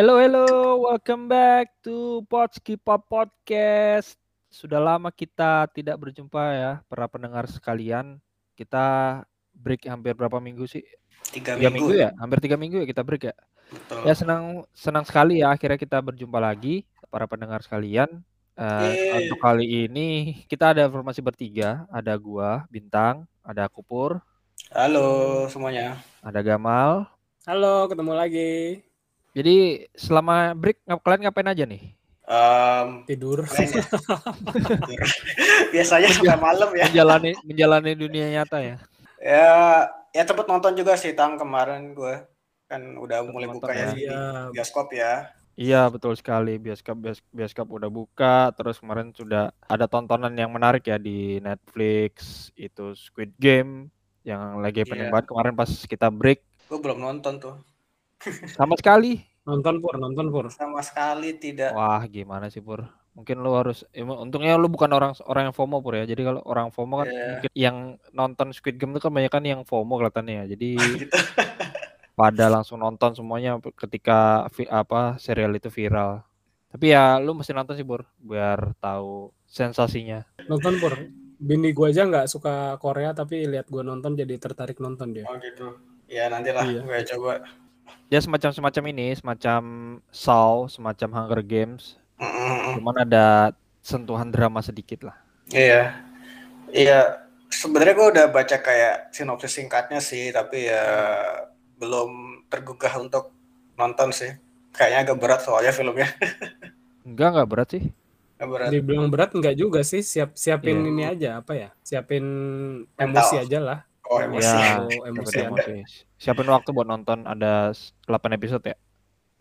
Hello, hello, welcome back to Potski Pop Podcast. Sudah lama kita tidak berjumpa ya, para pendengar sekalian. Kita break hampir berapa minggu sih? Tiga, Tiga minggu. minggu ya, hampir tiga minggu ya kita break ya. Betul. Ya senang senang sekali ya akhirnya kita berjumpa lagi para pendengar sekalian. Eh, Yeay. untuk kali ini kita ada formasi bertiga, ada gua Bintang, ada Kupur, Halo semuanya. ada Gamal. Halo, ketemu lagi. Jadi selama break kalian ngapain aja nih? Em, Tidur. main ya. Tidur. Biasanya sampai malam ya. Menjalani menjalani dunia nyata ya. Ya, ya tempat nonton juga sih tang kemarin gue kan udah Tempat mulai buka ya ya. di Iya. bioskop ya. Iya betul sekali bioskop bios- bioskop udah buka terus kemarin sudah ada tontonan yang menarik ya di Netflix itu Squid Game yang lagi pengen Iya. banget kemarin pas kita break Gue belum nonton tuh. Sama sekali Nonton pur, nonton pur. Sama sekali tidak. wah gimana sih Pur mungkin lu harus ya, untungnya lu bukan orang orang yang FOMO Pur ya jadi kalau orang FOMO kan Iya. mungkin yang nonton Squid Game itu kan banyak kan yang FOMO kelihatannya ya jadi Gitu. pada langsung nonton semuanya ketika vi- apa serial itu viral tapi ya lu mesti nonton sih Pur biar tahu sensasinya Nonton pur. Bini gue aja nggak suka Korea tapi lihat gue nonton jadi tertarik nonton dia. Oh gitu. Ya nantilah Iya. gue coba. Dia semacam semacam ini semacam Saw semacam Hunger Games Mm-mm. cuman ada sentuhan drama sedikit lah Iya. Iya. Sebenarnya gue udah baca kayak sinopsis singkatnya sih, tapi ya belum tergugah untuk nonton sih. Kayaknya agak berat soalnya filmnya. enggak enggak berat sih Agak berat. Dibilang berat nggak juga sih. Siap siapin Iya. ini aja apa ya? Siapin Mental. emosi aja lah. Oh emosi. ya Oh, emosi emosi. siapin waktu buat nonton ada s- 8 episode ya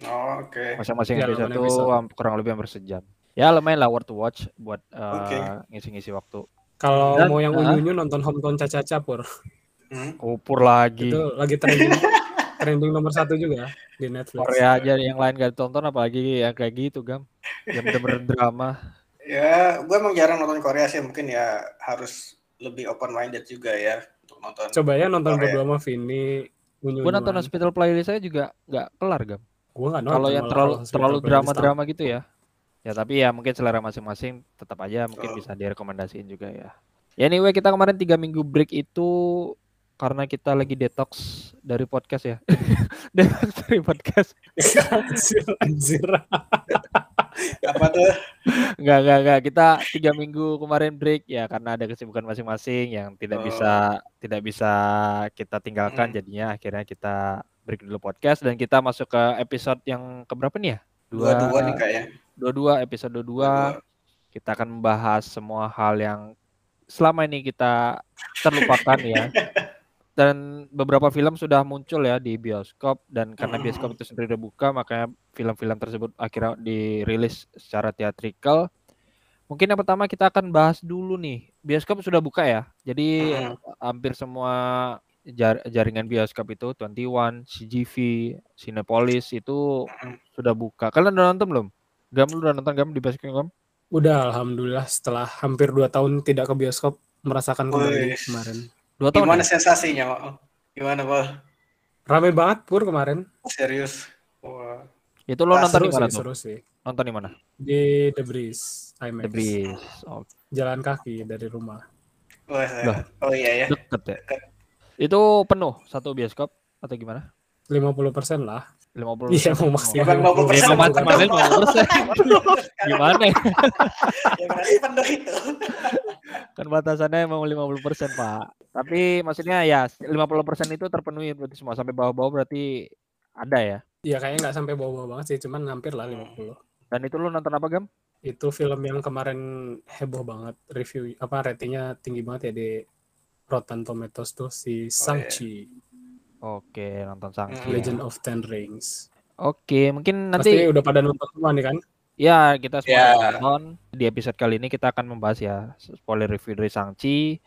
Oh, Oke. masing-masing Iya, episode 8 tuh episode. ham- kurang lebih hampir sejam ya lumayan lah worth to watch buat uh, Oke. ngisi-ngisi waktu Kalau mau yang ah. unyu-unyu nonton Hometown Caca-Caca pur. Hmm. kupur lagi Itu lagi trending trending nomor satu juga di Netflix. Korea aja yang lain gak ditonton apalagi yang kayak gitu gam yang bener-bener drama Ya, gue emang jarang nonton Korea sih. Mungkin ya harus lebih open minded juga ya nonton. Coba ya nonton Korea. berdua sama Vini. Unyu gue nonton hospital playlist saya juga nggak kelar gam Gue nggak nonton. kalau yang terlalu terlalu drama-drama gitu ya ya tapi ya mungkin selera masing-masing tetap aja mungkin Betul. bisa direkomendasiin juga ya ya anyway kita kemarin tiga minggu break itu karena kita lagi detox dari podcast ya detox dari podcast anjir, anjir. Apa tuh? Enggak, enggak, enggak. Kita tiga minggu kemarin break ya karena ada kesibukan masing-masing yang tidak Oh. bisa tidak bisa kita tinggalkan. Hmm. Jadinya akhirnya kita break dulu podcast dan kita masuk ke episode yang keberapa nih ya? Dua-dua nih kayaknya. dua-dua episode dua. Kita akan membahas semua hal yang selama ini kita terlupakan ya. Dan beberapa film sudah muncul ya di bioskop dan karena Mm. bioskop itu sendiri udah buka makanya film-film tersebut akhirnya dirilis secara teatrikal. Mungkin yang pertama kita akan bahas dulu nih. Bioskop sudah buka ya. Jadi Mm. hampir semua jar- jaringan bioskop itu 21, CGV, Cinepolis itu Mm. sudah buka. Kalian udah nonton belum? Gam lu udah nonton Gam di bioskop Gam? Udah, alhamdulillah setelah hampir 2 tahun tidak ke bioskop merasakan kembali kemarin. Dua tahun Gimana ya? sensasinya? Mak? Gimana, Pak? Rame banget pur kemarin. Serius? Wah. Itu lo Wah, nonton seru di mana sih, tuh? seru sih. Nonton di mana? Di The Breeze, IMAX. The Breeze. Oh, Jalan kaki dari rumah. Wah, Loh. oh iya ya. deket ya. Itu penuh satu bioskop atau gimana? 50% lah. 50 Iya, mau maksimal. Bukan 50%, Ya, bukan maksimalnya 50%. Gimana ya? Ya berarti penuh itu. Kan batasannya emang 50%, Pak. Tapi maksudnya ya 50% itu terpenuhi berarti semua sampai bawah-bawah berarti ada ya. Iya kayaknya nggak sampai bawah-bawah banget sih, cuman hampir lah 50. Dan itu lu nonton apa, Gam? Itu film yang kemarin heboh banget review apa ratingnya tinggi banget ya di Rotten Tomatoes tuh si Shang-Chi, Oke, nonton Sangchi. Hmm. ya. Legend of Ten Rings. Oke, mungkin Pasti nanti udah pada nonton semua nih kan? Ya, kita semua Ya. udah nonton. Di episode kali ini kita akan membahas ya spoiler review dari Sangchi.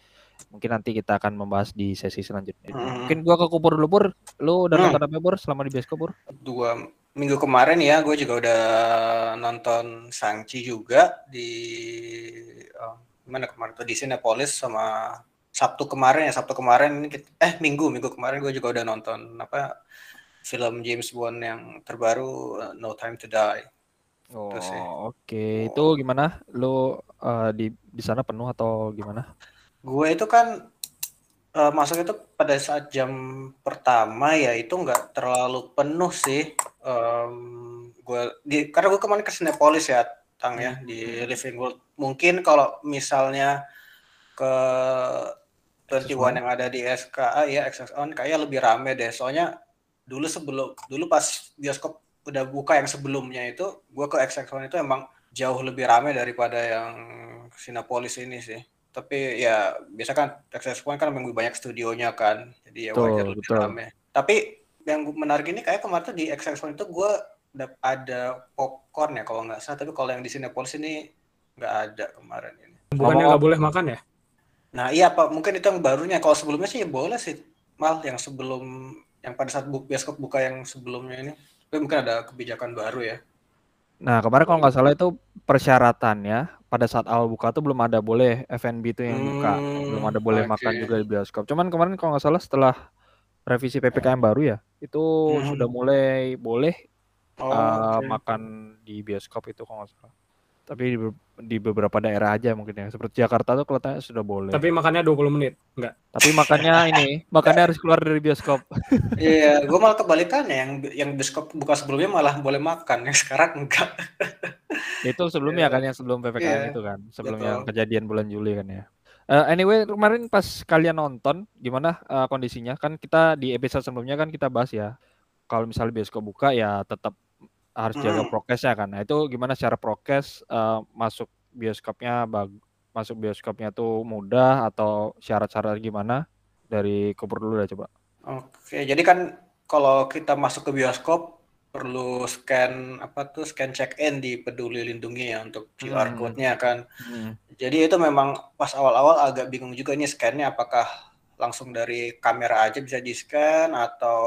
Mungkin nanti kita akan membahas di sesi selanjutnya. Hmm. Mungkin gua ke Kupur dulu, Pur. Lu udah Hmm. nonton apa, Pur, selama di bioskop, Pur? Dua minggu kemarin ya, gue juga udah nonton Sangchi juga di oh, mana kemarin tuh di Cinepolis sama Sabtu kemarin ya Sabtu kemarin eh Minggu Minggu kemarin gue juga udah nonton apa film James Bond yang terbaru uh, No Time to Die. Oh, Itu sih. oke. Itu gimana? Lu eh, di di sana penuh atau gimana? Gue itu kan uh, masuk itu pada saat jam pertama ya itu nggak terlalu penuh sih. Um, gue di karena gue kemarin ke Cinepolis ya, tang ya di Living World. Mungkin kalau misalnya ke 21 yang ada di SKA ya Access On kayaknya lebih rame deh. Soalnya dulu sebelum dulu pas bioskop udah buka yang sebelumnya itu gue ke Access On itu emang jauh lebih rame daripada yang Cinepolis ini sih. Tapi ya biasa kan Access Point kan memang lebih banyak studionya kan. Jadi ya Betul, wajar lebih betul. rame. Tapi yang menarik ini kayak kemarin tuh di Access Point itu gue ada popcorn ya kalau nggak salah. Tapi kalau yang di Cinepolis ini nggak ada kemarin ini. Bukannya nggak boleh makan ya? Nah iya Pak, mungkin itu yang barunya. Kalau sebelumnya sih ya boleh sih, mal yang sebelum yang pada saat bu- bioskop buka yang sebelumnya ini. Tapi mungkin ada kebijakan baru ya. Nah, kemarin kalau nggak salah itu persyaratannya pada saat awal buka tuh belum ada boleh F&B itu yang buka, belum ada boleh Hmm, makan juga di bioskop. Cuman kemarin kalau nggak salah setelah revisi PPKM baru ya, itu Hmm. sudah mulai boleh Oh, eh, oke. makan di bioskop itu kalau nggak salah. Tapi di, di beberapa daerah aja mungkin ya. Seperti Jakarta tuh kelihatannya sudah boleh. Tapi makannya 20 menit. Enggak. Tapi makannya ini, makannya harus keluar dari bioskop. Iya, gue malah kebalikannya yang yang bioskop buka sebelumnya malah boleh makan, yang sekarang enggak. Itu sebelumnya Iya. kan yang sebelum PPKM Iya, itu kan, sebelum betul. yang kejadian bulan Juli kan ya. Eh, anyway, kemarin pas kalian nonton gimana eh, kondisinya? Kan kita di episode sebelumnya kan kita bahas ya. Kalau misalnya bioskop buka ya tetap harus jaga Hmm. prokesnya kan. Nah, itu gimana secara prokes eh, masuk bioskopnya bag masuk bioskopnya tuh mudah atau syarat-syarat gimana? Dari Kupur dulu dah coba. Oke, jadi kan kalau kita masuk ke bioskop perlu scan apa tuh scan check in di Peduli Lindungi ya untuk QR Hmm. code-nya kan. Jadi itu memang pas awal-awal agak bingung juga ini scan-nya apakah langsung dari kamera aja bisa di-scan atau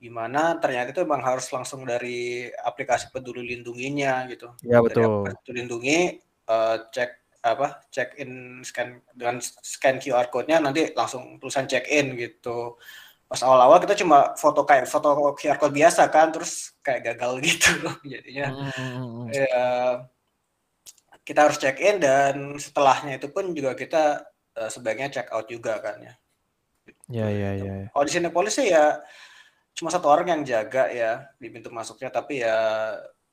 gimana? Ternyata itu memang harus langsung dari aplikasi Peduli Lindunginya gitu. Ya Dari betul. aplikasi Peduli Lindungi eh, cek apa check in scan dengan scan QR code-nya nanti langsung tulisan check in gitu. Pas awal-awal kita cuma foto kayak foto QR code biasa kan terus kayak gagal gitu jadinya Hmm. ya kita harus check in dan setelahnya itu pun juga kita eh, sebaiknya check out juga kan ya. Ya ya ya. ya. Kalau di sini polisi ya cuma satu orang yang jaga ya di pintu masuknya tapi ya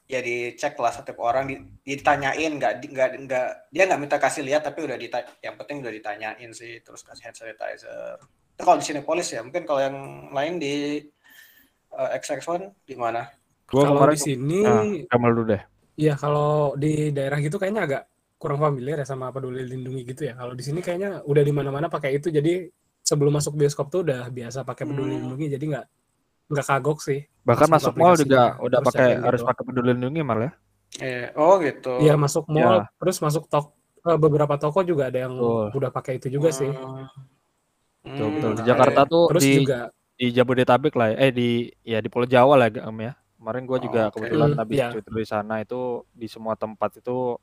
ya dicek lah setiap orang di- ditanyain nggak di- nggak nggak dia nggak minta kasih lihat tapi udah ditanya yang penting udah ditanyain sih terus kasih hand sanitizer. Itu kalau di sini polisi ya mungkin kalau yang lain di eh, XX1 di mana? Gua Kalau di sini, ah, Kamal dulu deh. ya kalau di daerah gitu kayaknya agak kurang familiar ya sama peduli lindungi gitu ya. Kalau di sini kayaknya udah di mana-mana pakai itu. Jadi sebelum masuk bioskop tuh udah biasa pakai peduli Hmm. lindungi. Jadi nggak nggak kagok sih. Bahkan masuk buka mall juga udah pakai in harus gitu. pakai peduli lindungi mal ya. Eh, oh gitu. Iya masuk mall, Ya. terus masuk tok eh, beberapa toko juga ada yang Betul. udah pakai itu juga sih. Hmm. Betul, Hmm, betul. Di menarik. Jakarta tuh Terus di juga di Jabodetabek lah ya. Eh di ya di Pulau Jawa lah Gam ya. Kemarin gua juga Oh, oke. kebetulan Hmm, habis iya. cuti dari sana itu di semua tempat itu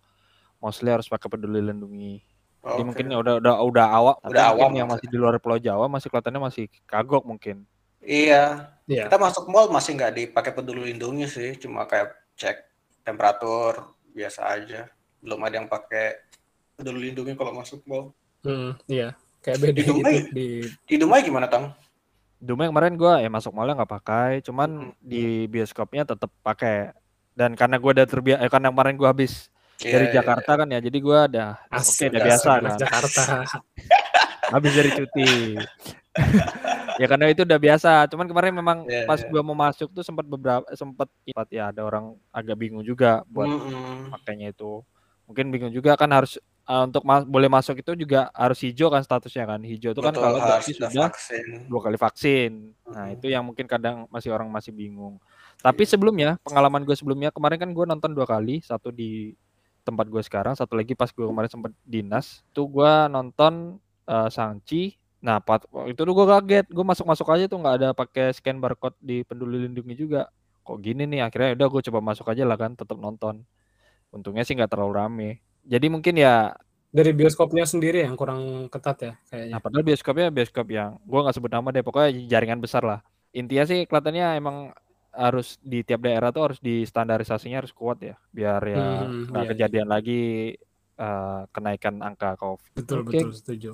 mostly harus pakai peduli lindungi. Jadi Oke. mungkin ya udah udah udah tapi Udah awam yang masih di luar Pulau Jawa masih kelihatannya masih kagok mungkin. Iya, ya kita masuk mall masih nggak dipakai peduli lindungi sih, cuma kayak cek temperatur biasa aja. Belum ada yang pakai peduli lindungi kalau masuk mall. hmm, iya kayak beda Di gitu Dumai? di Di Dumai gimana, Tang? Dumai kemarin gua ya masuk mallnya nggak pakai, cuman Hmm. di bioskopnya tetap pakai. Dan karena gua udah terbiasa, eh, karena kemarin gua habis dari Iya, Jakarta kan ya, jadi gua udah oke asik udah biasa kan. Jakarta. habis dari cuti. Ya karena itu udah biasa. Cuman kemarin memang Iya, pas iya. gua mau masuk tuh sempat beberapa sempat sempat ya ada orang agak bingung juga buat Mm-mm. makanya itu. Mungkin bingung juga kan harus eh, untuk ma- boleh masuk itu juga harus hijau kan statusnya kan. Hijau itu kan kalau berarti sudah vaksin. dua kali vaksin. Nah, Mhm. itu yang mungkin kadang masih orang masih bingung. Tapi sebelumnya, pengalaman gue sebelumnya kemarin kan gue nonton dua kali, satu di tempat gue sekarang, satu lagi pas gue kemarin sempat dinas. Tuh gue nonton eh, Sangchi. Nah, pat- itu tuh gue kaget, gue masuk-masuk aja tuh nggak ada pakai scan barcode di Peduli Lindungi juga. Kok gini nih? Akhirnya udah gue coba masuk aja lah kan, tetap nonton. Untungnya sih nggak terlalu rame. Jadi mungkin ya, Dari bioskopnya sendiri yang kurang ketat ya kayaknya. nah padahal bioskopnya bioskop yang gue nggak sebut nama deh, pokoknya jaringan besar lah. intinya sih kelihatannya emang harus di tiap daerah tuh harus di standarisasinya harus kuat ya biar ya Hmm, nggak iya, kejadian lagi eh, kenaikan angka COVID. betul Oke. betul setuju.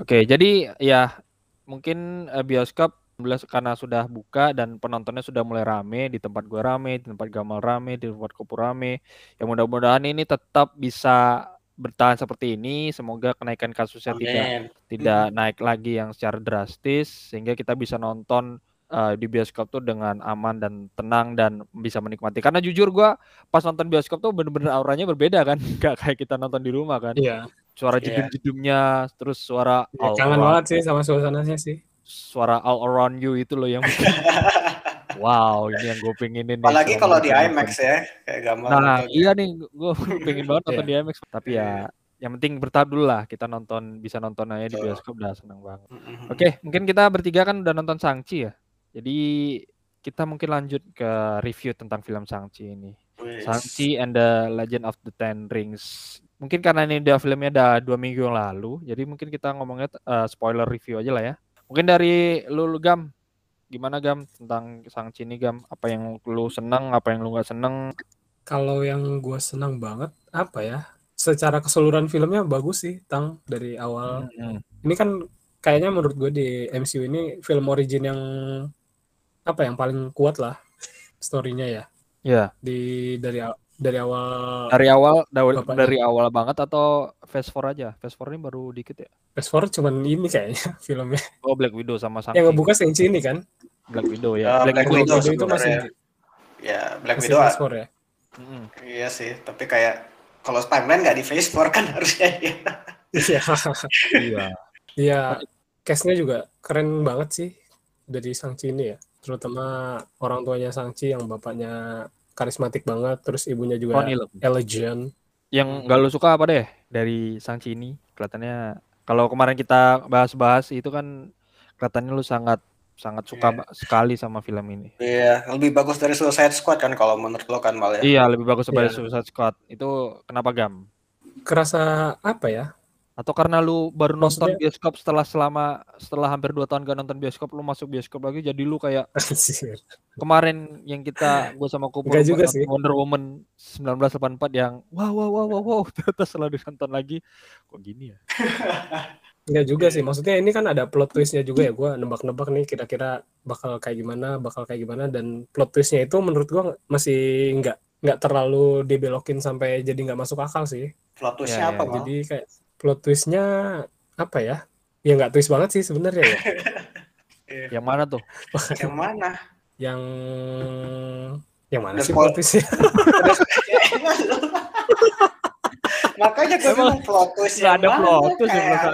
Oke, jadi ya mungkin eh, bioskop 19 karena sudah buka dan penontonnya sudah mulai rame di tempat gua rame, di tempat Gamal rame, di tempat Kopu rame. Ya mudah-mudahan ini tetap bisa bertahan seperti ini. Semoga kenaikan kasusnya tidak Amin. tidak naik lagi yang secara drastis sehingga kita bisa nonton eh, di bioskop tuh dengan aman dan tenang dan bisa menikmati. Karena jujur gua pas nonton bioskop tuh bener-bener auranya berbeda kan, nggak kayak kita nonton di rumah kan. Iya, Suara Iya. jedum-jedumnya, terus suara ya, all kangen around- banget sih sama suasananya sih. suara all around you itu loh yang wow ini yang gue pengenin Apalagi kalau di. IMAX ya, kayak Gamal. nah iya nih gue pengen banget nonton di IMAX tapi Iya. ya yang penting bertahap dulu lah kita nonton bisa nonton aja di bioskop udah seneng banget oke mungkin kita bertiga kan udah nonton Sangchi ya jadi kita mungkin lanjut ke review tentang film Sangchi ini Wis. Shang-Chi and the Legend of the Ten Rings. Mungkin karena ini udah filmnya udah dua minggu yang lalu, jadi mungkin kita ngomongnya eh, spoiler review aja lah ya. Mungkin dari lu, lu, Gam, gimana Gam tentang Shang-Chi ini Gam? Apa yang lu seneng, apa yang lu nggak seneng? Kalau yang gue senang banget apa ya? Secara keseluruhan filmnya bagus sih, Tang dari awal. Hmm, Ini kan kayaknya menurut gue di MCU ini film origin yang apa yang paling kuat lah storynya ya. Ya, Di dari dari awal dari awal dari, Bapaknya. dari awal banget atau Phase 4 aja? Phase 4 ini baru dikit ya? Fast Forward cuman ini kayaknya filmnya. Oh Black Widow sama Shang-Chi. Yang ngebuka Shang-Chi ini kan. Black Widow ya. Black, Black Widow. Widow itu masih. Ya, Black masih Widow Fast Forward ya. Mm-mm. iya sih, tapi kayak kalau timeline nggak di Phase 4 kan harusnya ya. Iya. Iya. Iya, cast-nya juga keren banget sih dari Shang-Chi ini ya. Terutama orang tuanya Shang-Chi yang bapaknya karismatik banget, terus ibunya juga Leung. elegant. Yang nggak lu suka apa deh dari Shang-Chi ini? Kelihatannya kalau kemarin kita bahas-bahas itu kan kelihatannya lu sangat sangat suka ba- sekali sama film ini. Iya, lebih bagus dari Suicide Squad kan kalau menurut lo kan Mal ya. Iya, lebih bagus daripada Iya. Suicide Squad. Itu kenapa Gam? Kerasa apa ya? Atau karena lu baru nonton Maksudnya- bioskop setelah selama setelah hampir dua tahun gak nonton bioskop, lu masuk bioskop lagi jadi lu kayak kemarin yang kita gue sama Enggak juga nonton sih. Wonder Woman 1984 yang wow wow wow wow wow terus setelah ditonton lagi kok gini ya? Enggak juga sih. Maksudnya ini kan ada plot twist-nya juga ya. Gua nebak-nebak nih kira-kira bakal kayak gimana, bakal kayak gimana dan plot twist-nya itu menurut gua masih nggak nggak terlalu dibelokin sampai jadi nggak masuk akal sih. Plot twist-nya apa, iya, Mal? Jadi kayak plot twist-nya apa ya? Ya nggak twist banget sih sebenarnya ya. Yang mana tuh? Yang mana? yang yang mana sih plot twist-nya? Makanya gue bilang plot twist yang ada mana plot twist kayak,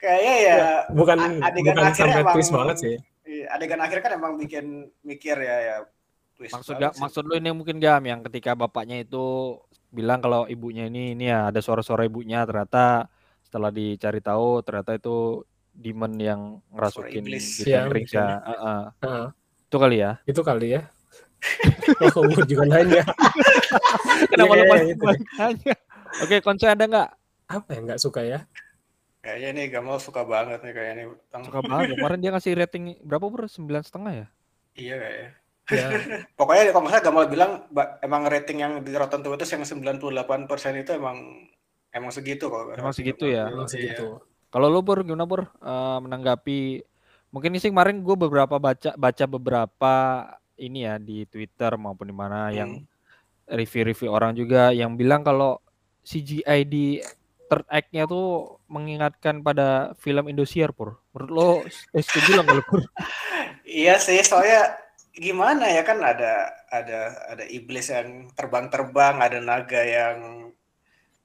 kayaknya ya bukan A- adegan bukan akhirnya sampai emang- twist banget sih. iya, adegan akhir kan emang bikin mikir ya ya twist Maksud gak, maksud lu ini mungkin Gam yang ketika bapaknya itu bilang kalau ibunya ini ini ya ada suara-suara ibunya ternyata setelah dicari tahu ternyata itu demon yang ngerasukin di Iya, Rings mungkin. ya. Heeh. Heeh, Itu kali ya. itu kali ya. Oh, juga nanya. Kenapa Iya, lu iya, balik itu. balik nanya? Oke, konsen ada nggak? Apa yang nggak suka ya? Kayaknya nih Gamal suka banget nih kayaknya nih. Suka banget. Kemarin dia ngasih rating berapa bro? Sembilan setengah ya? Iya kayaknya. Ya, Pokoknya kalau nggak salah Gamal bilang emang rating yang di Rotten Tomatoes yang 98% itu emang emang segitu kok. Emang segitu ya? emang Iya. segitu. Kalau lu Bur, gimana Bur? Eh, menanggapi mungkin sih kemarin gue beberapa baca baca beberapa ini ya di Twitter maupun di mana yang Hmm. review-review orang juga yang bilang kalau CGI di third act-nya tuh mengingatkan pada film Indosiar Pur. Menurut lo eh, setuju lah nggak lu Pur? Iya sih, soalnya gimana ya kan ada ada ada iblis yang terbang-terbang, ada naga yang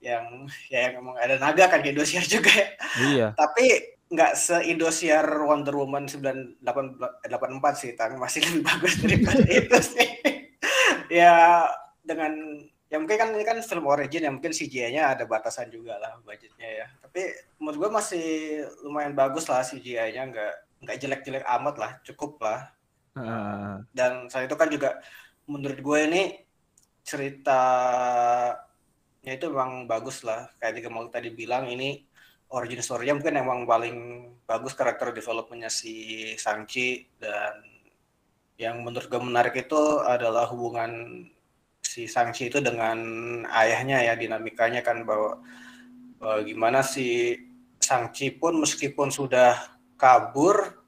yang ya yang emang ada naga kan di Indosiar juga ya. iya. Tapi nggak se-Indosiar Wonder Woman 984 sih, Tang. Masih lebih bagus daripada itu sih. ya dengan ya mungkin kan ini kan film origin ya mungkin CGI-nya ada batasan juga lah budgetnya ya. Tapi menurut gue masih lumayan bagus lah CGI-nya nggak nggak jelek-jelek amat lah, cukup lah. Dan selain itu kan juga menurut gue ini ceritanya itu memang bagus lah. Kayak mau tadi bilang ini origin story-nya mungkin emang paling bagus karakter development-nya si Sangchi dan yang menurut gue menarik itu adalah hubungan si Sangchi itu dengan ayahnya ya dinamikanya kan bahwa, bahwa gimana si Sangchi pun meskipun sudah kabur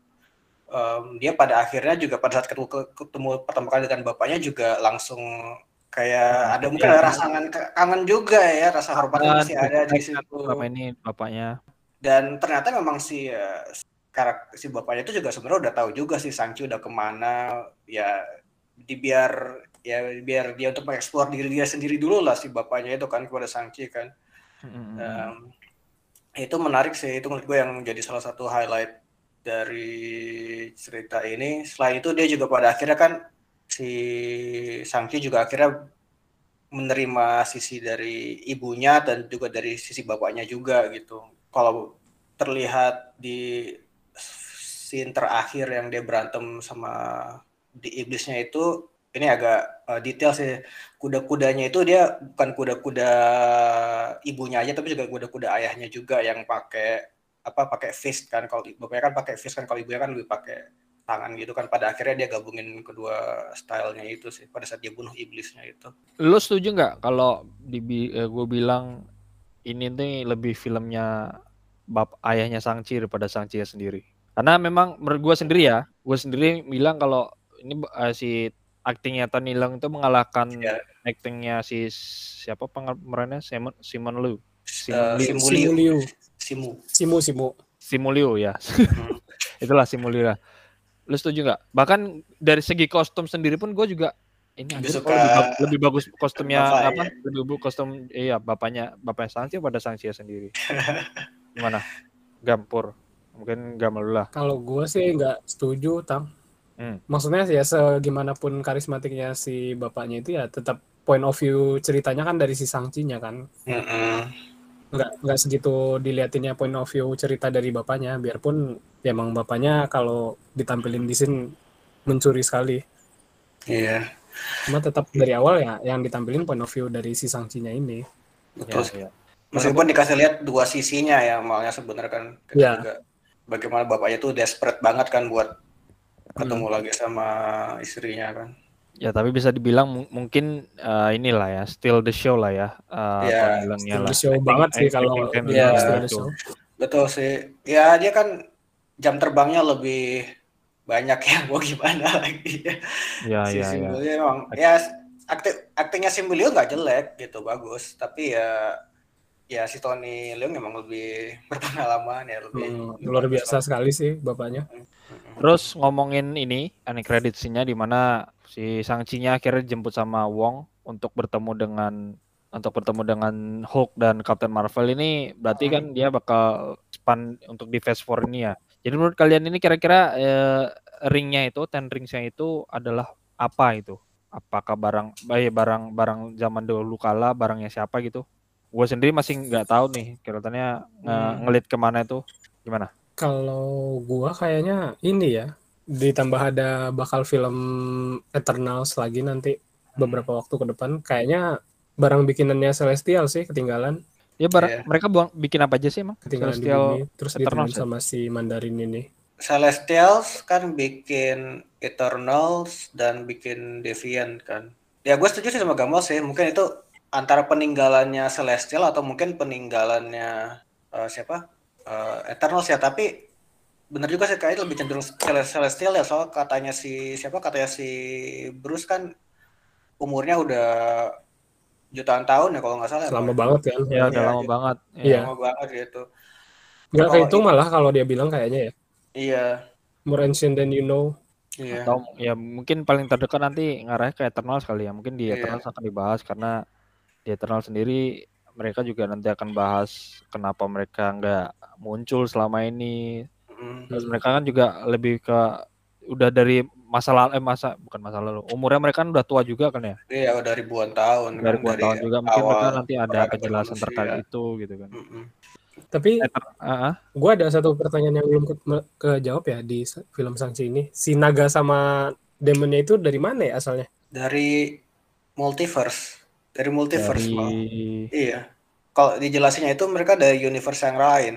um, dia pada akhirnya juga pada saat ketemu, ketemu pertama kali dengan bapaknya juga langsung kayak ada mungkin ya, ada rasa kangen, kangen juga ya rasa hormatnya masih ada di situ. selama ini bapaknya. Dan ternyata memang si uh, karakter si bapaknya itu juga sebenarnya udah tahu juga si Sangchi udah ke mana. Ya di biar ya biar dia untuk mengeksplor diri dia sendiri dulu lah si bapaknya itu kan kepada Sangchi kan. Mm-hmm. um, itu menarik sih itu menurut gue yang jadi salah satu highlight dari cerita ini selain itu dia juga pada akhirnya kan si Sangki juga akhirnya menerima sisi dari ibunya dan juga dari sisi bapaknya juga gitu. Kalau terlihat di scene terakhir yang dia berantem sama di iblisnya itu ini agak uh, detail sih kuda-kudanya itu dia bukan kuda-kuda ibunya aja tapi juga kuda-kuda ayahnya juga yang pakai apa pakai fist kan kalau bapaknya kan pakai fist kan kalau ibunya kan lebih pakai tangan gitu kan pada akhirnya dia gabungin kedua stylenya itu sih pada saat dia bunuh iblisnya itu. Lo setuju nggak kalau di eh, gue bilang ini nih lebih filmnya bab ayahnya Sangchi daripada Sangchi sendiri? Karena memang menurut gue sendiri ya, gue sendiri bilang kalau ini uh, si aktingnya Tony Leung itu mengalahkan yeah. aktingnya si siapa pemerannya Simon Simon Liu. Simon uh, Liu. Simu Liu. Simu. Simu Simu. Simu Liu ya. Hmm. Itulah Simu Liu lah. Lu setuju nggak? Bahkan dari segi kostum sendiri pun gue juga ini lebih, suka lebih, bagus, lebih bagus kostumnya Bapak, apa? Ya? Lebih bagus kostum iya bapaknya bapaknya Sangsi pada Sangsi sendiri. Gimana? Gampur. Mungkin gamal lah. Kalau gue sih nggak setuju, Tang. Hmm. Maksudnya sih ya segimanapun karismatiknya si bapaknya itu ya tetap point of view ceritanya kan dari si Sangcinya kan. Mm -hmm nggak nggak segitu diliatinnya point of view cerita dari bapaknya biarpun ya emang bapaknya kalau ditampilin di sini mencuri sekali iya cuma tetap dari awal ya yang ditampilin point of view dari si sangcinya ini betul ya, ya. meskipun dikasih lihat dua sisinya ya malnya sebenarnya kan ya. juga bagaimana bapaknya tuh desperate banget kan buat ketemu hmm. lagi sama istrinya kan Ya tapi bisa dibilang mungkin uh, inilah ya, still the show lah ya. Uh, ya, still the show banget sih kalau ya, still the show. Betul sih. Ya dia kan jam terbangnya lebih banyak ya, mau gimana lagi ya. Ya, si ya, Simbulio ya. emang ya akting aktingnya Simbulio nggak jelek gitu, bagus. Tapi ya ya si Tony Leung memang lebih berpengalaman ya lebih hmm, luar biasa sekali sih bapaknya. Hmm, hmm, hmm. Terus ngomongin ini, ini kredit di mana si Sang Cinya akhirnya jemput sama Wong untuk bertemu dengan untuk bertemu dengan Hulk dan Captain Marvel ini berarti kan dia bakal span untuk di Phase 4 ini ya. Jadi menurut kalian ini kira-kira eh, ringnya itu, ten ringsnya itu adalah apa itu? Apakah barang eh, barang barang zaman dulu kala barangnya siapa gitu? Gue sendiri masih nggak tahu nih kira-kira hmm. ngelit ke mana itu gimana? Kalau gua kayaknya ini ya ditambah ada bakal film Eternals lagi nanti beberapa waktu ke depan. Kayaknya barang bikinannya Celestial sih ketinggalan. Ya barang yeah. mereka buang bikin apa aja sih emang? Ketinggalan Celestial di bumi, terus Eternals ya? sama si Mandarin ini. Celestials kan bikin Eternals dan bikin Deviant kan. Ya gue setuju sih sama Gamal sih. Mungkin itu antara peninggalannya Celestial atau mungkin peninggalannya uh, siapa? Uh, Eternals ya. Tapi bener juga sih kayaknya lebih cenderung celestial ya soal katanya si siapa katanya si Bruce kan umurnya udah jutaan tahun ya kalau nggak salah. Lama banget kan? Ya, udah ya, lama banget. Iya. Lama banget gitu. Nggak kayak itu malah kalau dia bilang kayaknya ya. Iya. More ancient than you know. Iya. Atau ya mungkin paling terdekat nanti ngarahnya ke Eternal sekali ya. Mungkin di iya. Eternal akan dibahas karena di Eternal sendiri mereka juga nanti akan bahas kenapa mereka nggak muncul selama ini Hmm. Terus mereka kan juga lebih ke udah dari masa lalu eh masa bukan masa lalu umurnya mereka kan udah tua juga kan ya? Iya udah ribuan tahun dari kan, ribuan tahun juga. Mungkin mereka nanti ada penjelasan terkait itu gitu kan. Mm -hmm. tapi uh -huh. gue ada satu pertanyaan yang belum ke, ke jawab ya di film Sangchi ini. Si naga sama demonnya itu dari mana ya asalnya? Dari multiverse. Dari multiverse dari... iya. Kalau dijelasinnya itu mereka dari universe yang lain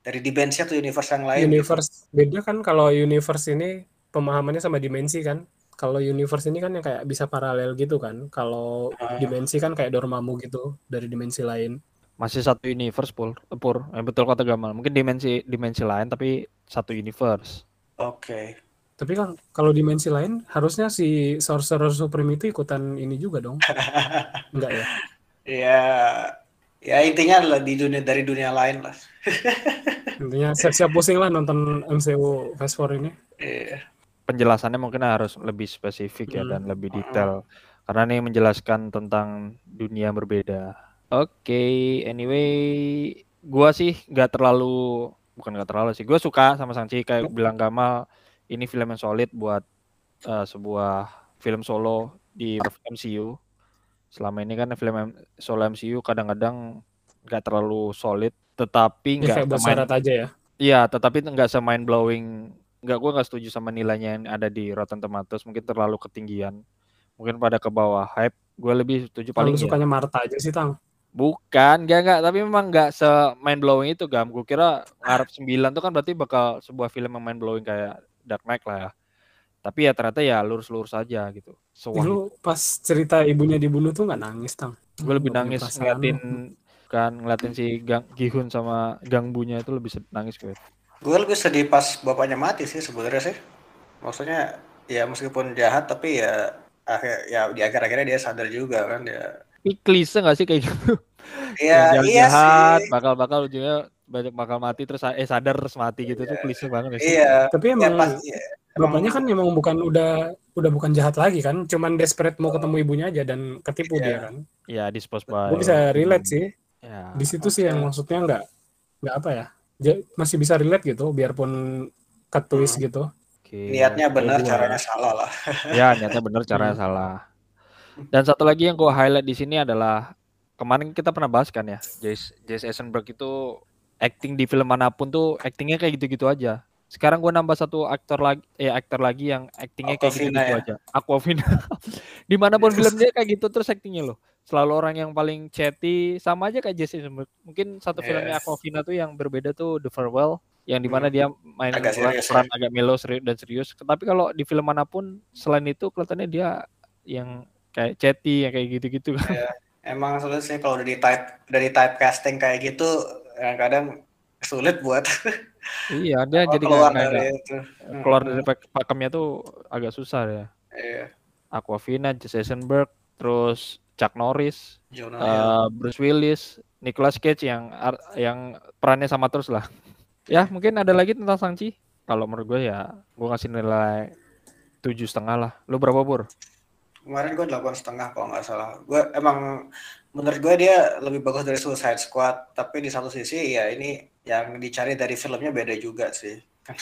dari dimensi atau universe yang lain gitu. universe beda kan kalau universe ini pemahamannya sama dimensi kan kalau universe ini kan yang kayak bisa paralel gitu kan kalau Ah. dimensi kan kayak Dormammu gitu dari dimensi lain Masih satu universe pur, pur. Eh, betul kata Gamal. Mungkin dimensi dimensi lain tapi satu universe. oke tapi kan kalau dimensi lain harusnya si Sorcerer Supreme itu ikutan ini juga dong enggak ya ya ya intinya adalah di dunia dari dunia lain lah intinya siap-siap pusing lah nonton MCU Fast Four ini Iya. Penjelasannya mungkin harus lebih spesifik ya Hmm. dan lebih detail. Karena ini menjelaskan tentang dunia yang berbeda. Oke, anyway, gua sih nggak terlalu bukan nggak terlalu sih. Gua suka sama Sangchi kayak bilang Gamal ini film yang solid buat eh, sebuah film solo di MCU. Selama ini kan film solo MCU kadang-kadang nggak terlalu solid, tetapi ya nggak semain- syarat aja ya Iya, tetapi nggak semain blowing. Nggak, gue nggak setuju sama nilainya yang ada di Rotten Tomatoes. Mungkin terlalu ketinggian. Mungkin pada ke bawah hype. Gue lebih setuju paling paling ya. sukanya Marta aja sih tang Bukan, nggak nggak. Tapi memang nggak se mind blowing itu gam. Gue kira ngarep 9 tuh kan berarti bakal sebuah film yang mind blowing kayak Dark Knight lah ya. Tapi ya ternyata ya lurus-lurus aja gitu. Sewah Lu pas cerita ibunya dibunuh tuh nggak nangis tang gue lebih nangis ngeliatin. Kan ngeliatin si Gang Gihun sama Gang Bunya itu lebih sed- nangis gue. gue lebih sedih pas bapaknya mati sih sebenarnya sih maksudnya ya meskipun jahat tapi ya akhir ya di akhir-akhirnya dia sadar juga kan dia Ini klise gak sih kayak gitu? ya Yang iya jahat, sih bakal-bakal ujungnya banyak bakal mati terus eh sadar terus mati gitu tuh klise banget ya sih. iya tapi ya emang pas ya, bapaknya kan emang bukan udah udah bukan jahat lagi kan cuman desperate mau ketemu ibunya aja dan ketipu Iya. dia kan Ya dispose by. gue bisa relate sih Ya. di situ sih oke. yang maksudnya nggak nggak apa ya masih bisa relate gitu biarpun cut twist Hmm. gitu Oke. niatnya benar caranya salah lah Ya niatnya bener caranya Hmm. salah. Dan satu lagi yang gue highlight di sini adalah kemarin kita pernah bahas kan ya, Jace Jace Eisenberg itu acting di film mana pun tuh actingnya kayak gitu-gitu aja. Sekarang gue nambah satu aktor lagi, eh aktor lagi yang actingnya kayak gitu-gitu ya? aja. Aquafina. Di mana pun film dia kayak gitu terus actingnya loh. Selalu orang yang paling chatty sama aja kayak Eisenberg. Mungkin satu filmnya Yes. Aquafina tuh yang berbeda tuh The Farewell yang di mana Hmm. dia main Agak peran, serius ya. peran agak melo serius dan serius. Tapi kalau di film mana pun selain itu kelihatannya dia yang kayak chatty yang kayak gitu-gitu kan. emang sulit sih kalau udah di type udah di type casting kayak gitu kadang sulit buat iya, dia jadi keluar nggak- dari itu keluar Mm-mm. dari pak- pakemnya tuh agak susah ya. iya Aquafina, Jesse Eisenberg, terus Chuck Norris, Jonah Hill. Bruce Willis, Nicolas Cage yang yang perannya sama terus lah. Ya mungkin ada lagi tentang Sangchi. Kalau menurut gue ya, gue ngasih nilai tujuh setengah lah. Lu berapa pur? kemarin gue delapan setengah kalau nggak salah gue emang menurut gue dia lebih bagus dari Suicide Squad tapi di satu sisi ya ini yang dicari dari filmnya beda juga sih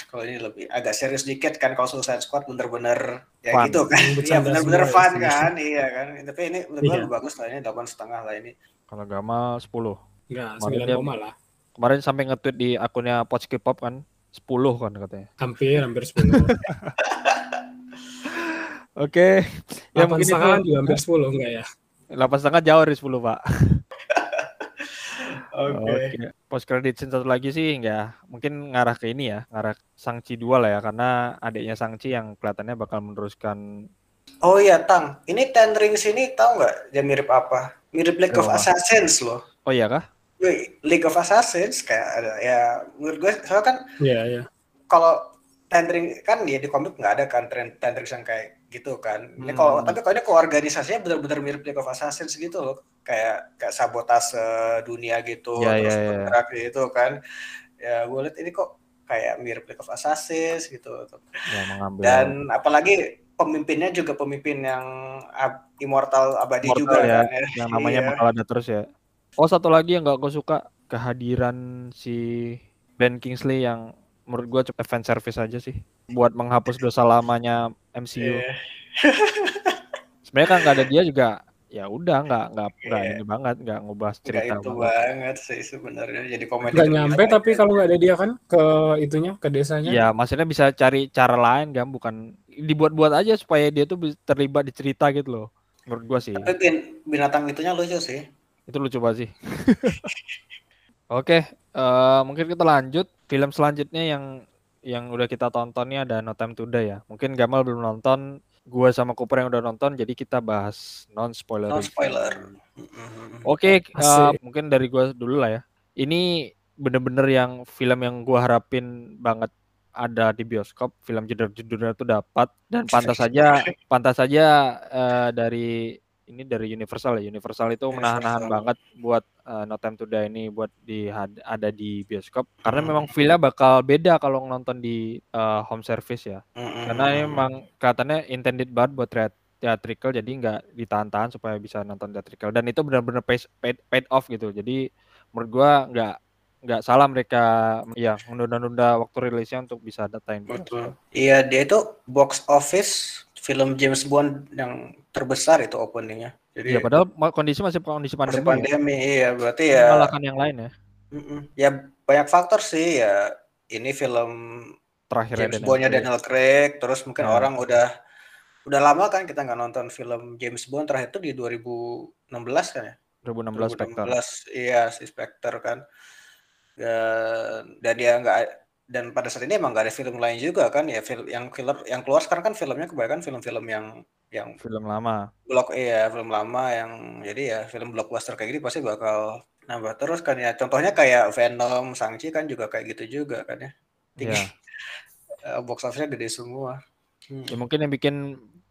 kalau ini lebih agak serius dikit kan kalau Suicide Squad bener-bener ya Fun. gitu kan Bercanda ya bener-bener semua fun kan iya kan tapi ini menurut Iya. lebih bagus lah ini delapan setengah lah ini Kalau Gamal 10. nggak Kemarin sembilan dia- koma lah Kemarin sampai nge-tweet di akunnya Poch K-pop kan 10 kan katanya. hampir hampir sepuluh Oke. ya delapan mungkin itu setengah juga hampir sepuluh enggak ya 8 setengah jauh dari 10 pak. Oke Oke. Post credit scene satu lagi sih ya mungkin ngarah ke ini ya, ngarah Sangchi 2 lah ya karena adiknya Sangchi yang kelihatannya bakal meneruskan oh iya Tang ini Ten Rings ini tahu nggak dia mirip apa mirip League of Apa? Assassins loh Oh iya kah? Wih, League of Assassins kayak ada ya menurut gue soalnya kan iya iya kalau tendering kan ya di komik nggak ada kan tren tendering yang kayak gitu kan. Ini kalau Hmm. tapi kalau ini kalau organisasinya benar-benar mirip League of Assassins gitu loh. Kayak kayak sabotase dunia gitu Ya, terus ya, ya. bergerak gitu kan. Ya gue lihat ini kok kayak mirip League of Assassins gitu. Ya mengambil Dan apalagi pemimpinnya juga pemimpin yang ab- immortal abadi Immortal juga ya, kan ya. yang namanya Iya. bakal ada terus ya. Oh satu lagi yang gak gue suka kehadiran si Ben Kingsley yang menurut gue fan service aja sih buat menghapus dosa lamanya MCU. Iya. Sebenarnya kan nggak ada dia juga ya udah nggak nggak nggak Iya. ini banget nggak ngubah cerita itu banget. banget sih sebenarnya jadi komedi. nggak nyampe tapi kalau nggak ada dia kan ke itunya ke desanya Iya maksudnya bisa cari cara lain kan bukan dibuat-buat aja supaya dia tuh terlibat di cerita gitu loh menurut gua sih. Tapi bin- binatang itunya lucu sih. Itu lucu banget sih. Oke, uh, mungkin kita lanjut film selanjutnya yang yang udah kita tonton nih ada No Time to Die ya. Mungkin Gamal belum nonton, gua sama Cooper yang udah nonton, jadi kita bahas non spoiler. Non spoiler. Oke, okay, uh, mungkin dari gua dulu lah ya. Ini bener-bener yang film yang gua harapin banget ada di bioskop, film judul-judulnya itu dapat dan pantas saja pantas saja uh, dari ini dari Universal ya. Universal itu menahan-nahan banget buat uh, No Time to Die ini buat di ada di bioskop karena hmm. memang filmnya bakal beda kalau nonton di uh, home service ya. Hmm. Karena memang katanya intended banget buat theatrical jadi nggak ditahan-tahan supaya bisa nonton theatrical dan itu benar-benar paid, paid, paid off gitu. Jadi menurut gua nggak nggak salah mereka ya menunda-nunda waktu rilisnya untuk bisa datain. Betul. Iya dia itu box office film James Bond yang terbesar itu openingnya. Jadi ya padahal kondisi masih kondisi pandemi. Masih pandemi ya. iya berarti ya. Mengalahkan yang lain ya. Ya banyak faktor sih ya. Ini film terakhir James Bondnya Daniel Craig. Terus mungkin ya. orang udah udah lama kan kita nggak nonton film James Bond terakhir itu di 2016 kan ya. 2016, 2016 Spectre. Iya si Spectre kan. Dan dan dia nggak dan pada saat ini emang gak ada film lain juga kan ya film yang film yang keluar sekarang kan filmnya kebanyakan film-film yang yang film lama blok iya film lama yang jadi ya film blockbuster kayak gini pasti bakal nambah terus kan ya contohnya kayak Venom Sangchi kan juga kayak gitu juga kan ya tinggi yeah. Iya. box office-nya gede semua hmm. ya mungkin yang bikin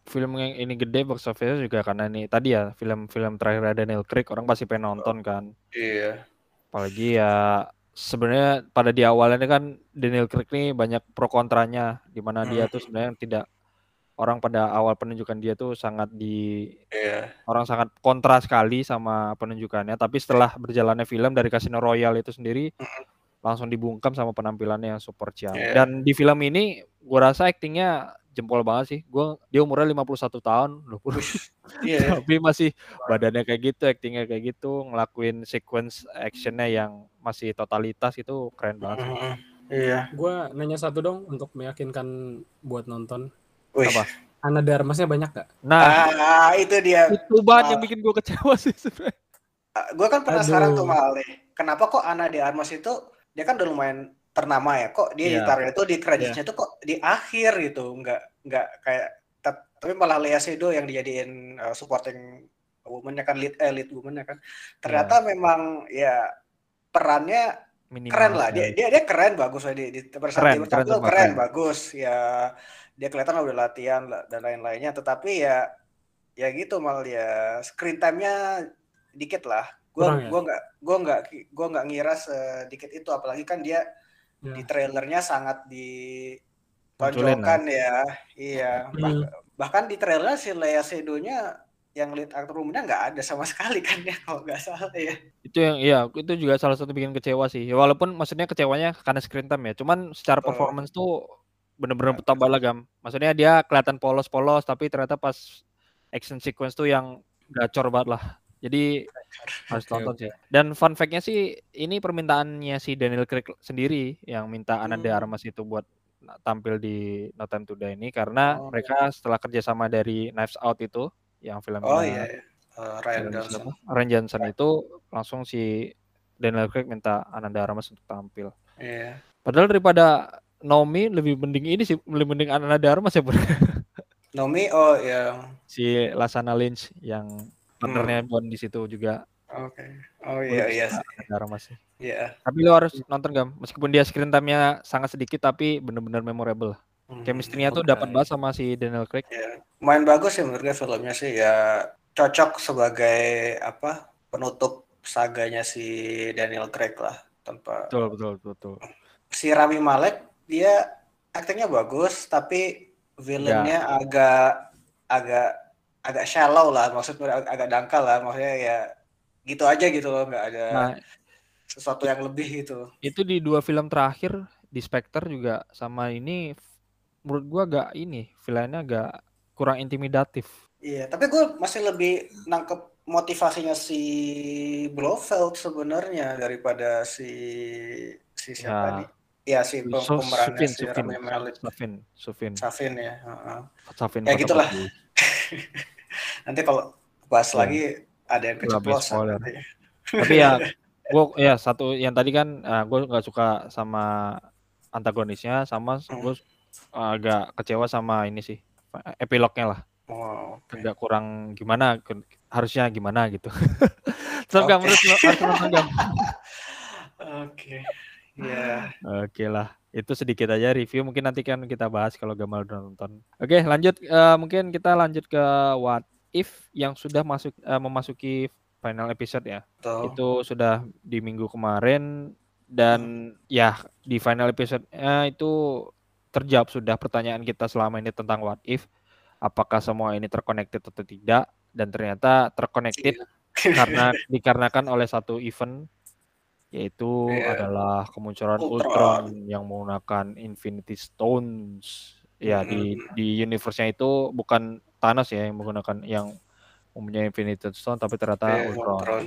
film yang ini gede box office juga karena ini tadi ya film-film terakhir Daniel Craig orang pasti pengen nonton kan iya apalagi ya sebenarnya pada di awalnya kan Daniel Craig ini banyak pro kontranya di mana hmm. dia tuh sebenarnya tidak orang pada awal penunjukan dia tuh sangat di yeah. orang sangat kontra sekali sama penunjukannya tapi setelah berjalannya film dari Casino Royale itu sendiri hmm. langsung dibungkam sama penampilannya yang super ciam yeah. dan di film ini gua rasa aktingnya jempol banget sih. Gue dia umurnya 51 tahun, loh. yeah. tapi masih badannya kayak gitu, aktingnya kayak gitu, ngelakuin sequence actionnya yang masih totalitas itu keren banget. Sih. Iya. Gue nanya satu dong untuk meyakinkan buat nonton. Wih. Apa? Ana Darmasnya banyak gak? Nah, ah, itu dia. Itu banget yang bikin gue kecewa sih sebenarnya. Uh, gue kan penasaran Aduh. tuh Mal Kenapa kok Ana de Armas itu dia kan udah lumayan ternama ya kok dia yeah. ditaruh itu di kreditnya yeah. tuh kok di akhir gitu nggak nggak kayak tapi malah Lea Seydoux yang dijadiin uh, supporting woman kan lead eh, lead woman kan. Ternyata yeah. memang ya perannya Minimal keren lah. Dia, dia dia keren bagus di, di keren, keren, keren, keren bagus. Ya dia kelihatan udah latihan dan lain-lainnya. Tetapi ya ya gitu mal ya screen time-nya dikit lah. Gue ya? gue nggak gue nggak gue nggak ngira sedikit itu. Apalagi kan dia ya. di trailernya sangat ditonjolkan ya? iya hmm. bah bahkan di trailer si Lea Sedonya yang lead actor umumnya nggak ada sama sekali kan ya kalau nggak salah ya. Itu yang iya itu juga salah satu bikin kecewa sih. Ya, walaupun maksudnya kecewanya karena screen time ya cuman secara oh. performance tuh bener-bener tambah lagam maksudnya dia kelihatan polos-polos tapi ternyata pas action sequence tuh yang gacor banget lah jadi harus okay, tonton sih. Dan fun fact-nya sih ini permintaannya si Daniel Craig sendiri yang minta Ana de hmm. Armas itu buat tampil di No Time to Die ini karena oh, mereka setelah kerjasama dari Knives Out itu yang film Oh iya, iya. Uh, Ryan Johnson. Ryan Johnson itu langsung si Daniel Craig minta Ananda Armas untuk tampil. Iya. Padahal daripada Nomi lebih mending ini sih lebih mending Ananda Armas ya Nomi oh yang si Lasana Lynch yang partnernya hmm. Bond di situ juga. Oke. Okay. Oh iya iya sih. masih. Iya. Tapi lo harus nonton gam, meskipun dia screen time-nya sangat sedikit tapi benar-benar memorable. Hmm, Chemistry-nya okay. tuh dapat banget sama si Daniel Craig. Yeah. Main bagus sih menurut gue filmnya sih ya cocok sebagai apa penutup saganya si Daniel Craig lah tanpa. Betul betul betul. betul. Si Rami Malek dia aktingnya bagus tapi villainnya ya. agak agak agak shallow lah maksudnya agak dangkal lah maksudnya ya gitu aja gitu loh nggak ada nah, sesuatu yang lebih gitu itu di dua film terakhir di Spectre juga sama ini menurut gua agak ini filmnya agak kurang intimidatif iya tapi gue masih lebih nangkep motivasinya si Blofeld sebenarnya daripada si si siapa ya. nih Ya si pemerannya si Sufin, Sufin, Sufin, Sufin ya. Uh -huh. Sufin ya gitulah. Nanti kalau bahas ya. lagi ada yang keceplosan. Tapi ya gue ya satu yang tadi kan uh, gue nggak suka sama antagonisnya sama Hmm. gue agak kecewa sama ini sih epilognya lah Oh, agak kurang gimana harusnya gimana gitu. Gak Oke. menurut harus nonton? Oke. Ya. Oke lah, itu sedikit aja review. Mungkin nanti kan kita bahas kalau Gamal udah nonton. Oke, lanjut. Eh, mungkin kita lanjut ke What If yang sudah masuk eh, memasuki final episode ya. Itu sudah di minggu kemarin dan ya di final episode itu terjawab sudah pertanyaan kita selama ini tentang What If. Apakah semua ini terconnected atau tidak? Dan ternyata terconnected karena dikarenakan oleh satu event yaitu Iya. adalah kemunculan Ultron. Ultron yang menggunakan Infinity Stones. Ya di Mm. di universe-nya itu bukan Thanos ya yang menggunakan yang mempunyai Infinity Stone tapi ternyata Iya, Ultron. Ultron.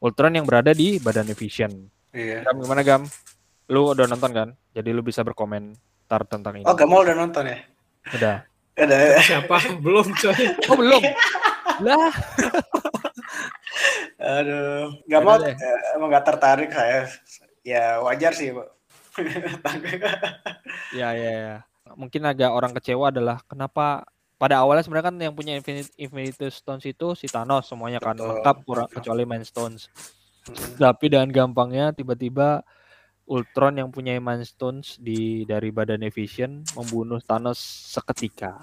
Ultron yang berada di badan Vision. Iya. Gam gimana Gam? Lu udah nonton kan? Jadi lu bisa berkomentar tentang ini. Oh, Gamal udah nonton ya? Udah. Ada. Siapa? Belum coy. Oh belum. lah. Aduh, Yaudah deh. eh, emang gak tertarik saya. Ya wajar sih, Pak. Ya ya ya. Mungkin agak orang kecewa adalah kenapa pada awalnya sebenarnya kan yang punya Infinity, Infinity Stones itu si Thanos semuanya kan Betul, lengkap kurang kecuali Mind Stones. Mm. Tapi dengan gampangnya tiba-tiba Ultron yang punya Mind Stones di dari badan Vision membunuh Thanos seketika.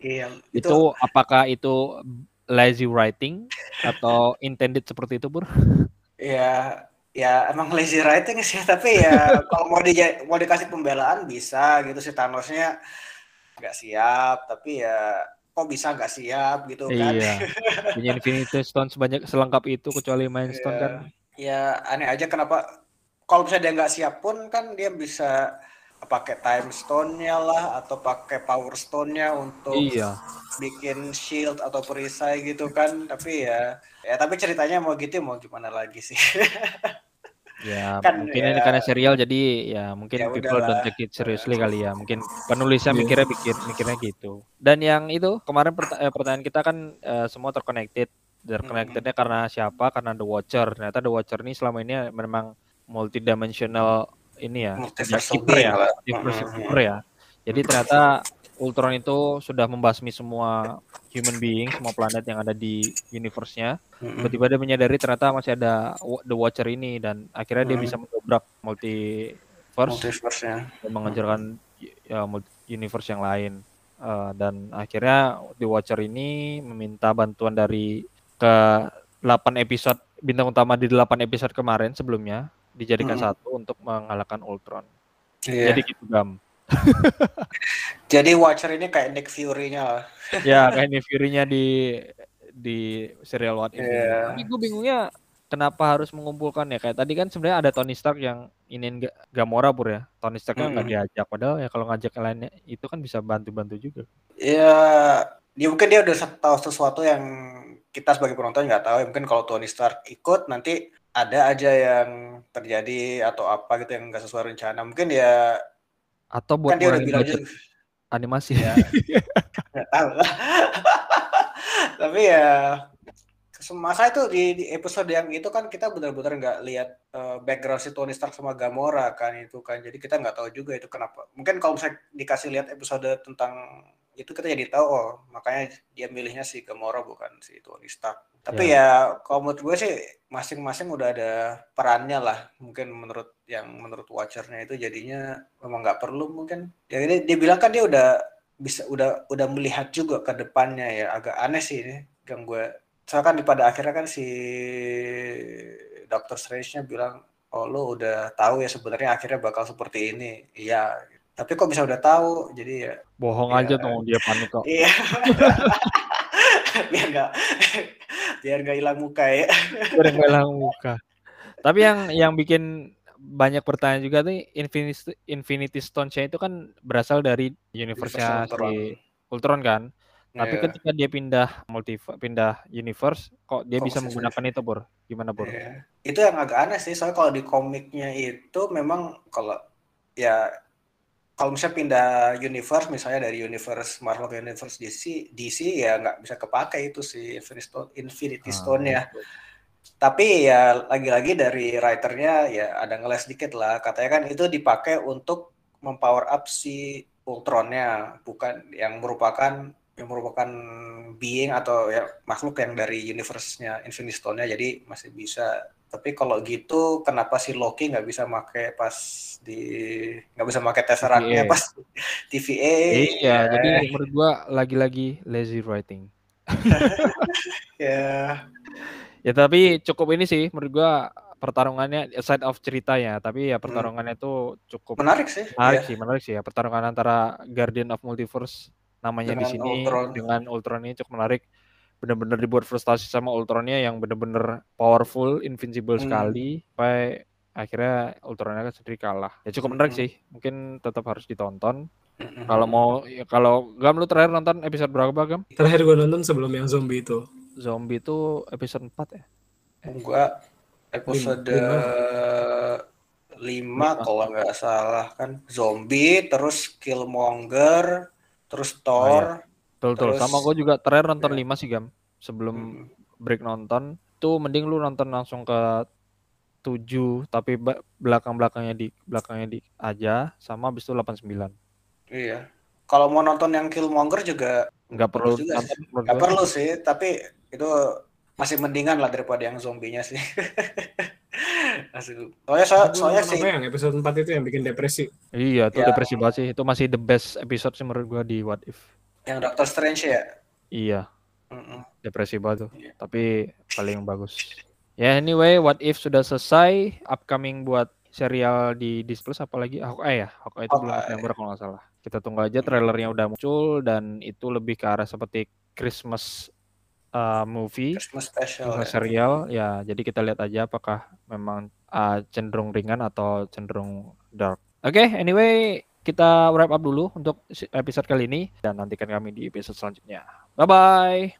Iya, Itu, apakah itu lazy writing atau intended seperti itu, Bur? ya ya emang lazy writing sih tapi ya kalau mau di mau dikasih pembelaan bisa gitu si Thanosnya nggak siap tapi ya kok bisa nggak siap gitu kan Iya. Punya Infinity Stones sebanyak selengkap itu kecuali Mind Stone Iya. kan. ya aneh aja kenapa kalau misalnya dia nggak siap pun kan dia bisa pakai time stone-nya lah atau pakai power stone-nya untuk Iya. bikin shield atau perisai gitu kan tapi ya ya tapi ceritanya mau gitu mau gimana lagi sih Ya, Kan, mungkin ya. ini karena serial jadi ya mungkin Ya people udahlah. don't take it seriously kali ya. Mungkin penulisnya Iya. mikirnya pikir mikirnya gitu. Dan yang itu kemarin perta- eh, pertanyaan kita kan eh, semua terconnected. Terconnectednya karena siapa? Karena The Watcher. Ternyata The Watcher ini selama ini memang multidimensional ini ya, Multiversal keeper ya, multiverse Mhm. keeper ya. Jadi ternyata Ultron itu sudah membasmi semua human being, semua planet yang ada di universe-nya. Mm-mm. Tiba-tiba dia menyadari ternyata masih ada The Watcher ini dan akhirnya dia Hmm. bisa mendobrak multiverse multiverse-nya dan mengejarkan ya, universe yang lain. Eh, dan akhirnya The Watcher ini meminta bantuan dari ke 8 episode bintang utama di 8 episode kemarin sebelumnya dijadikan Hmm. satu untuk mengalahkan Ultron. Iya. Jadi gitu Gam. Jadi Watcher ini kayak Nick Fury-nya lah. ya kayak ini Fury-nya di di serial What If. Iya. Tapi gue bingungnya kenapa harus mengumpulkan ya kayak tadi kan sebenarnya ada Tony Stark yang ingin Ga- Gamora pur ya. Tony Starknya nggak Mm-mm. diajak padahal ya kalau ngajak yang lainnya itu kan bisa bantu-bantu juga. Ya, dia mungkin dia udah tahu sesuatu yang kita sebagai penonton nggak tahu. Mungkin kalau Tony Stark ikut nanti ada aja yang terjadi atau apa gitu yang nggak sesuai rencana. Mungkin ya Atau buat kan dia udah bilang juga animasi. ya nggak tahu lah. Tapi ya masa itu di, di episode yang itu kan kita benar-benar nggak lihat eh, background si Tony Stark sama Gamora kan itu kan jadi kita nggak tahu juga itu kenapa mungkin kalau misalnya dikasih lihat episode tentang itu kita jadi tahu oh makanya dia milihnya si Gamora bukan si Tony Stark. Tapi ya, kalau menurut gue sih masing-masing udah ada perannya lah. Mungkin menurut yang menurut watchernya itu jadinya memang nggak perlu mungkin. Ya ini dia bilang kan dia udah bisa udah udah melihat juga ke depannya ya. Agak aneh sih ini yang gue soalnya kan di pada akhirnya kan si Doctor Strange-nya bilang oh lo udah tahu ya sebenarnya akhirnya bakal seperti ini. Iya tapi kok bisa udah tahu jadi ya Bohong Iya. aja dong dia panik kok. iya biar nggak biar nggak hilang muka ya Udah nggak hilang muka. Tapi yang yang bikin banyak pertanyaan juga tuh Infinity Infinity Stone-nya itu kan berasal dari universe-nya Universe Ultron. si Ultron kan. Tapi Iya. ketika dia pindah multi pindah universe kok dia Kok bisa menggunakan itu, Bur? Gimana, Bur? Iya. Itu yang agak aneh sih, soalnya kalau di komiknya itu memang kalau ya kalau misalnya pindah universe, misalnya dari universe Marvel ke universe DC, DC ya nggak bisa kepakai itu si Infinity Stone, Infinity Ah, Stone ya. betul. tapi ya lagi-lagi dari writernya ya ada ngeles dikit lah katanya kan itu dipakai untuk mempower up si Ultronnya bukan yang merupakan yang merupakan being atau ya makhluk yang dari universe-nya Infinity Stone-nya jadi masih bisa tapi kalau gitu kenapa si Loki nggak bisa pakai pas di nggak bisa pakai Tesseract-nya pas TVA Iya, jadi menurut gua lagi-lagi lazy writing. ya Ya tapi cukup ini sih menurut gua pertarungannya aside of ceritanya, tapi ya pertarungannya itu cukup menarik sih menarik ya. sih, menarik sih ya. Pertarungan antara Guardian of Multiverse namanya di Dengan sini Ultron. dengan Ultron ini cukup menarik. Bener-bener dibuat frustasi sama Ultronnya yang bener-bener powerful, invincible Hmm. sekali, sampai akhirnya Ultronnya kan sendiri kalah. Ya cukup menarik Hmm. sih. Mungkin tetap harus ditonton. Mm-mm. Kalau mau ya, kalau Gam lu terakhir nonton episode berapa Gam? Terakhir gue nonton sebelum yang zombie itu. Zombie itu episode 4 ya? gua episode Lima. lima kalau nggak salah kan zombie terus Killmonger terus Thor Betul, betul. Terus- Sama gue juga terakhir nonton ya. 5 sih Gam. Sebelum Mm, break nonton, tuh mending lu nonton langsung ke 7 tapi belakang-belakangnya di belakangnya di aja sama habis itu 89. iya kalau mau nonton yang Killmonger juga Nggak perlu juga nonton nggak perlu sih tapi itu masih mendingan lah daripada yang zombinya sih soalnya so- soalnya sih apa yang episode 4 itu yang bikin depresi. Iya, itu Ya. depresi banget sih. Itu masih the best episode sih menurut gua di What If. Yang Doctor Strange ya Iya, Mm-mm. depresi banget tuh. Iya. Tapi paling bagus. Ya anyway, What If sudah selesai. Upcoming buat serial di Disney Plus apalagi Hawkeye ya. Hawkeye itu Hawkeye. November kalau nggak salah. Kita tunggu aja trailernya udah muncul dan itu lebih ke arah seperti Christmas uh, movie, Christmas special Christmas ya. serial. Ya, jadi kita lihat aja apakah memang uh, cenderung ringan atau cenderung dark. Oke, anyway, kita wrap up dulu untuk episode kali ini dan nantikan kami di episode selanjutnya. Bye bye.